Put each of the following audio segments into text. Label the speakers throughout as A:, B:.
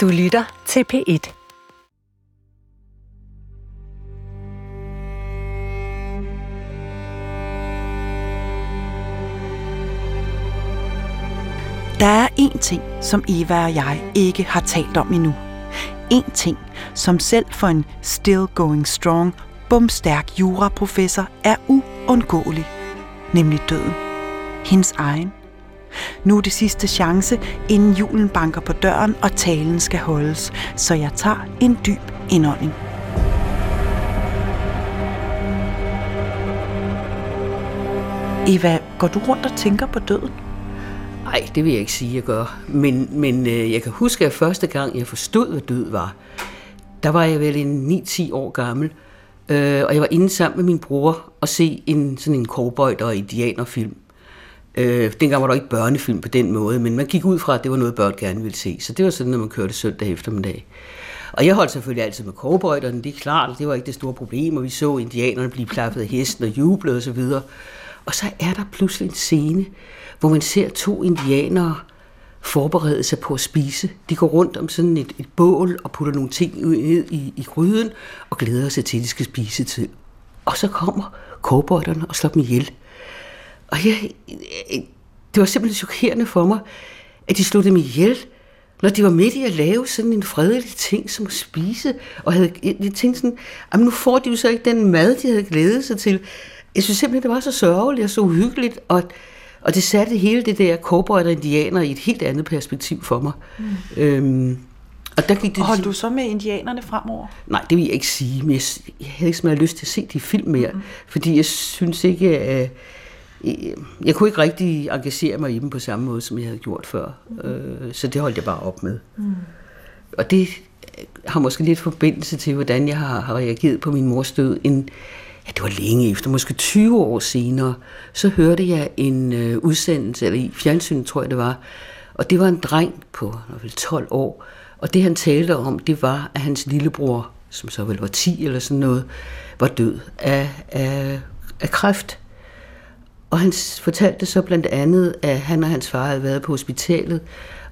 A: Du lytter til P1. Der er én ting, som Eva og jeg ikke har talt om endnu. En ting, som selv for en still going strong, bumstærk juraprofessor er uundgåelig. Nemlig døden. Hendes egen. Nu er det sidste chance, inden julen banker på døren, og talen skal holdes, så jeg tager en dyb indånding. Eva, går du rundt og tænker på døden?
B: Nej, det vil jeg ikke sige, jeg gør. Men, men øh, jeg kan huske, at første gang, jeg forstod, hvad død var, der var jeg vel en 9-10 år gammel, øh, og jeg var inde sammen med min bror og se en, sådan en cowboy- og indianerfilm. Øh, dengang var der ikke børnefilm på den måde, men man gik ud fra, at det var noget, børn gerne ville se. Så det var sådan, når man kørte søndag eftermiddag. Og jeg holdt selvfølgelig altid med cowboyderne, det er klart, det var ikke det store problem, og vi så indianerne blive plaffet af hesten og jublede osv. Og, og så er der pludselig en scene, hvor man ser to indianere forberede sig på at spise. De går rundt om sådan et, et bål og putter nogle ting ned i, i gryden og glæder sig til, at de skal spise til. Og så kommer cowboyderne og slår dem ihjel. Og jeg, det var simpelthen chokerende for mig, at de slog dem ihjel, når de var midt i at lave sådan en fredelig ting som at spise. Og havde, jeg tænkte sådan, jamen nu får de jo så ikke den mad, de havde glædet sig til. Jeg synes simpelthen, det var så sørgeligt og så uhyggeligt, og, og det satte hele det der cowboy og indianer i et helt andet perspektiv for mig. Mm. Øhm,
A: og der gik det Holdt du så med indianerne fremover?
B: Nej, det vil jeg ikke sige, men jeg, jeg havde ikke så meget lyst til at se de film mere, mm. fordi jeg synes ikke, at jeg kunne ikke rigtig engagere mig i dem på samme måde, som jeg havde gjort før. Mm. Så det holdt jeg bare op med. Mm. Og det har måske lidt forbindelse til, hvordan jeg har, har reageret på min mors død. En, ja, det var længe efter, måske 20 år senere, så hørte jeg en øh, udsendelse, eller i fjernsynet tror jeg det var, og det var en dreng på vel 12 år, og det han talte om, det var, at hans lillebror, som så vel var 10 eller sådan noget, var død af, af, af kræft. Og han fortalte så blandt andet, at han og hans far havde været på hospitalet,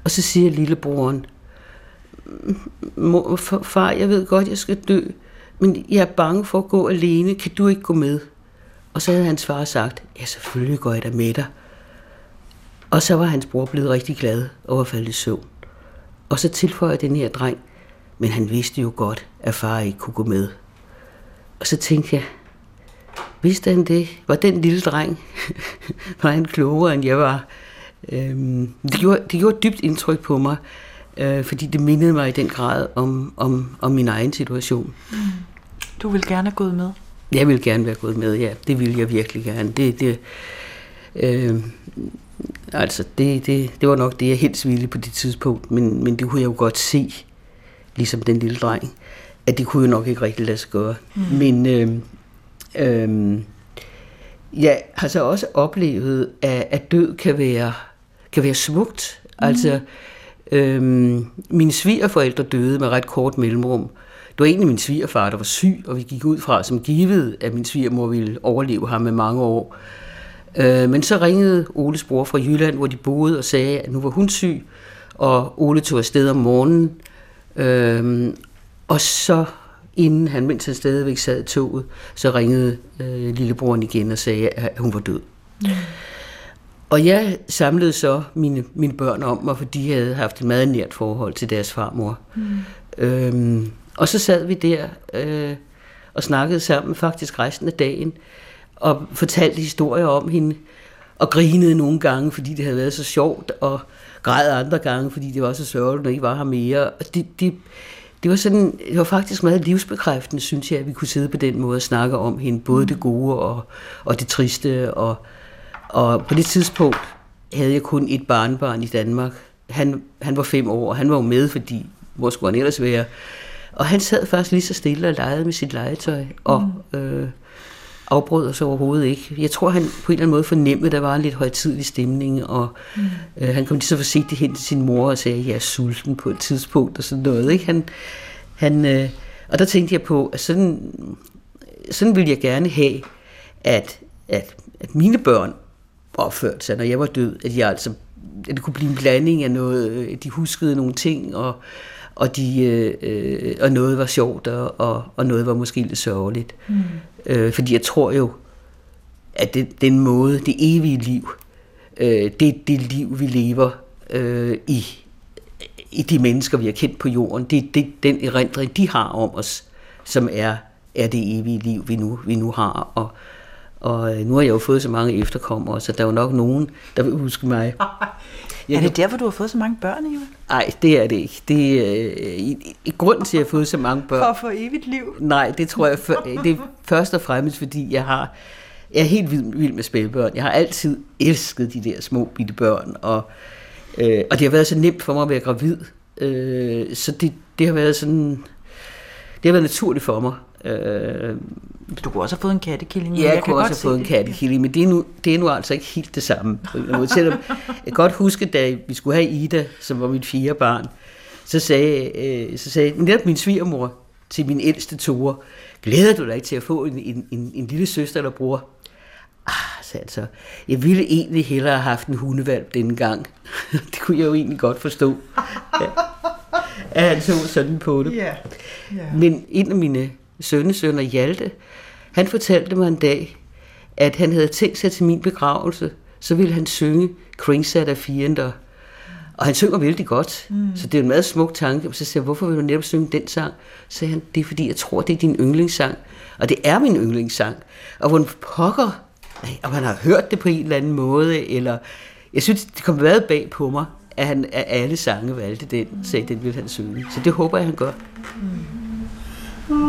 B: og så siger lillebroren, far, jeg ved godt, jeg skal dø, men jeg er bange for at gå alene, kan du ikke gå med? Og så havde hans far sagt, ja, selvfølgelig går jeg da med dig. Og så var hans bror blevet rigtig glad over at falde i søvn. Og så tilføjer den her dreng, men han vidste jo godt, at far ikke kunne gå med. Og så tænkte jeg, Vidste han det? Var den lille dreng, var han klogere end jeg var? Øhm, det, gjorde, det gjorde dybt indtryk på mig, øh, fordi det mindede mig i den grad om, om, om min egen situation. Mm.
A: Du vil gerne have gået med?
B: Jeg vil gerne være gået med, ja. Det vil jeg virkelig gerne. Det, det, øh, altså, det, det, det var nok det, jeg helst ville på det tidspunkt, men, men det kunne jeg jo godt se, ligesom den lille dreng, at det kunne jo nok ikke rigtig lade sig gøre. Mm. Men, øh, Øhm, jeg har så også oplevet, at, at død kan være, kan være smukt. Mm. Altså, øhm, mine svigerforældre døde med ret kort mellemrum. Det var egentlig min svigerfar, der var syg, og vi gik ud fra som givet, at min svigermor ville overleve ham med mange år. Øh, men så ringede Oles bror fra Jylland, hvor de boede, og sagde, at nu var hun syg, og Ole tog afsted om morgenen. Øh, og så inden han, mens han stadigvæk sad i toget, så ringede øh, lillebroren igen og sagde, at hun var død. Mm. Og jeg samlede så mine, mine børn om mig, for de havde haft et meget nært forhold til deres farmor. Mm. Øhm, og så sad vi der øh, og snakkede sammen faktisk resten af dagen, og fortalte historier om hende, og grinede nogle gange, fordi det havde været så sjovt, og græd andre gange, fordi det var så sørgeligt, når I var her mere. Og de, de, det var, sådan, det var faktisk meget livsbekræftende, synes jeg, at vi kunne sidde på den måde og snakke om hende, både det gode og, og det triste. Og, og på det tidspunkt havde jeg kun et barnbarn i Danmark. Han, han var fem år, og han var jo med, fordi hvor skulle han ellers være? Og han sad faktisk lige så stille og legede med sit legetøj, og mm. øh, afbrød os overhovedet ikke. Jeg tror, han på en eller anden måde fornemmede, at der var en lidt højtidlig stemning, og mm. øh, han kom lige så forsigtigt hen til sin mor og sagde, at jeg er sulten på et tidspunkt, og sådan noget. Ikke? Han, han, øh, og der tænkte jeg på, at sådan, sådan ville jeg gerne have, at, at, at mine børn opførte sig, når jeg var død, at jeg altså at det kunne blive en blanding af noget, at de huskede nogle ting, og, og, de, øh, og noget var sjovt, og, og noget var måske lidt sørgeligt. Mm. Øh, fordi jeg tror jo, at det, den måde, det evige liv, øh, det det liv, vi lever øh, i, i de mennesker, vi har kendt på jorden, det er det, den erindring, de har om os, som er, er det evige liv, vi nu, vi nu har. Og, og øh, nu har jeg jo fået så mange efterkommere, så der er jo nok nogen, der vil huske mig.
A: Jeg er det derfor, du har fået så mange børn, Eva?
B: Nej, det er det ikke. Det er øh, i, i grund til, at jeg har fået så mange børn.
A: For at få evigt liv?
B: Nej, det tror jeg, for, det er først og fremmest, fordi jeg har jeg er helt vild, vild med spædbørn. Jeg har altid elsket de der små bitte børn, og, øh, og det har været så nemt for mig at være gravid. Øh, så det, det har været sådan, det har været naturligt for mig. Øh,
A: du kunne også have fået en kattekilling.
B: Ja, jeg, jeg kunne også have fået en kattekilling, men det er, nu, det er nu altså ikke helt det samme. Selvom jeg kan godt huske, da vi skulle have Ida, som var mit fire barn, så sagde, øh, så sagde netop min svigermor til min ældste tore, glæder du dig ikke til at få en, en, en, en lille søster eller bror? Ah, sagde han så, jeg ville egentlig hellere have haft en hundevalp denne gang. det kunne jeg jo egentlig godt forstå. Ja. At han så sådan på det. Yeah. Yeah. Men en af mine sønnesønner, Hjalte, han fortalte mig en dag, at han havde tænkt sig til min begravelse, så ville han synge Kringsat af Fiender. Og han synger vældig godt, mm. så det er en meget smuk tanke. Så siger jeg, hvorfor vil du netop synge den sang? Så sagde han, det er fordi, jeg tror, det er din yndlingssang. Og det er min yndlingssang. Og hvordan pokker, og man har hørt det på en eller anden måde, eller jeg synes, det kom meget bag på mig, at han af alle sange valgte den, sagde, den ville han synge. Så det håber jeg, han gør. Mm. Mens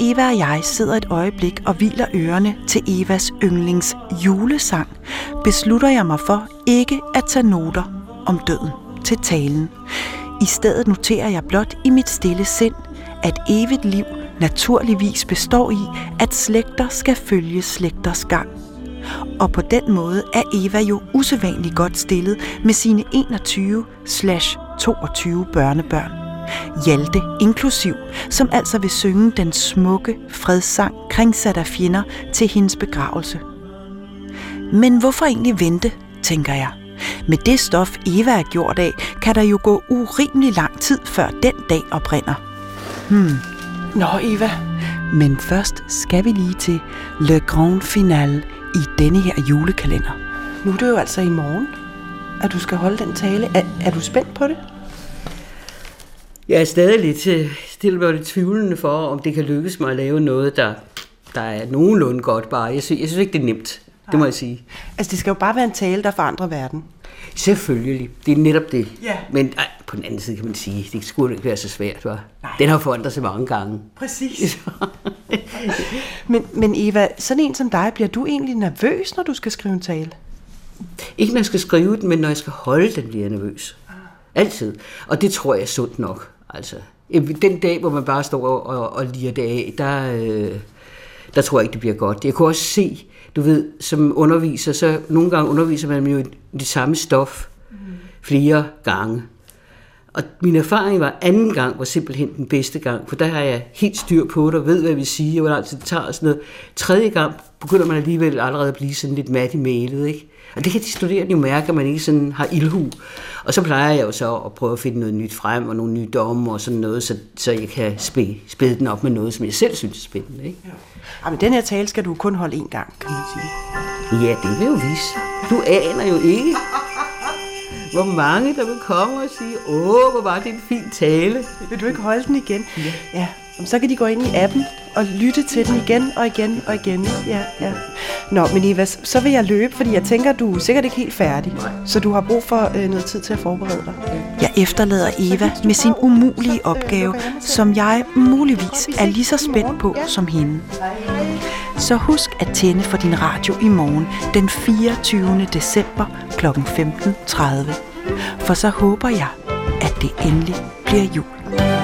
B: Eva og jeg sidder et øjeblik og hviler ørerne til Evas yndlings julesang, beslutter jeg mig for ikke at tage noter om døden til talen. I stedet noterer jeg blot i mit stille sind, at evigt liv naturligvis består i, at slægter skal følge slægters gang. Og på den måde er Eva jo usædvanligt godt stillet med sine 21-22 børnebørn. Hjalte inklusiv, som altså vil synge den smukke fredssang kringsat af fjender til hendes begravelse. Men hvorfor egentlig vente, tænker jeg. Med det stof, Eva er gjort af, kan der jo gå urimelig lang tid, før den dag oprinder. Hmm. Nå, Eva. Men først skal vi lige til Le Grand Finale i denne her julekalender. Nu er det jo altså i morgen, at du skal holde den tale. Er, er du spændt på det? Jeg er stadig lidt øh, stille og lidt tvivlende for, om det kan lykkes mig at lave noget, der, der er nogenlunde godt bare. Jeg synes, jeg synes ikke, det er nemt. Nej. Det må jeg sige. Altså, det skal jo bare være en tale, der forandrer verden. Selvfølgelig. Det er netop det. Ja. Men ej, på den anden side kan man sige, det skulle ikke være så svært, var. Den har forandret sig mange gange. Præcis. men, men Eva, sådan en som dig, bliver du egentlig nervøs, når du skal skrive en tale? Ikke når jeg skal skrive den, men når jeg skal holde den, bliver jeg nervøs. Ah. Altid. Og det tror jeg er sundt nok. Altså, den dag, hvor man bare står og, og, og liger det af, der, øh, der tror jeg ikke, det bliver godt. Jeg kunne også se, du ved, som underviser, så nogle gange underviser man jo det samme stof flere gange. Og min erfaring var, at anden gang var simpelthen den bedste gang, for der har jeg helt styr på det, og ved, hvad vi siger, og hvor lang tid det tager og sådan noget. Tredje gang begynder man alligevel allerede at blive sådan lidt mat i mailet, ikke? Og det kan de studerende jo mærke, at man ikke sådan har ildhu. Og så plejer jeg jo så at prøve at finde noget nyt frem, og nogle nye domme og sådan noget, så, så jeg kan spæde, spæde den op med noget, som jeg selv synes er spændende. Ikke? Ja. Ja, men den her tale skal du kun holde en gang, kan man sige. Ja, det vil jo vise. Du aner jo ikke, hvor mange der vil komme og sige, åh, hvor var det en fin tale. Vil du ikke holde den igen? Ja. ja. Så kan de gå ind i appen og lytte til den igen og igen og igen. Ja, ja. Nå, men Eva, så vil jeg løbe, fordi jeg tænker, du er sikkert ikke helt færdig. Så du har brug for øh, noget tid til at forberede dig. Jeg efterlader Eva med sin umulige opgave, som jeg muligvis er lige så spændt på som hende. Så husk at tænde for din radio i morgen den 24. december kl. 15.30. For så håber jeg, at det endelig bliver jul.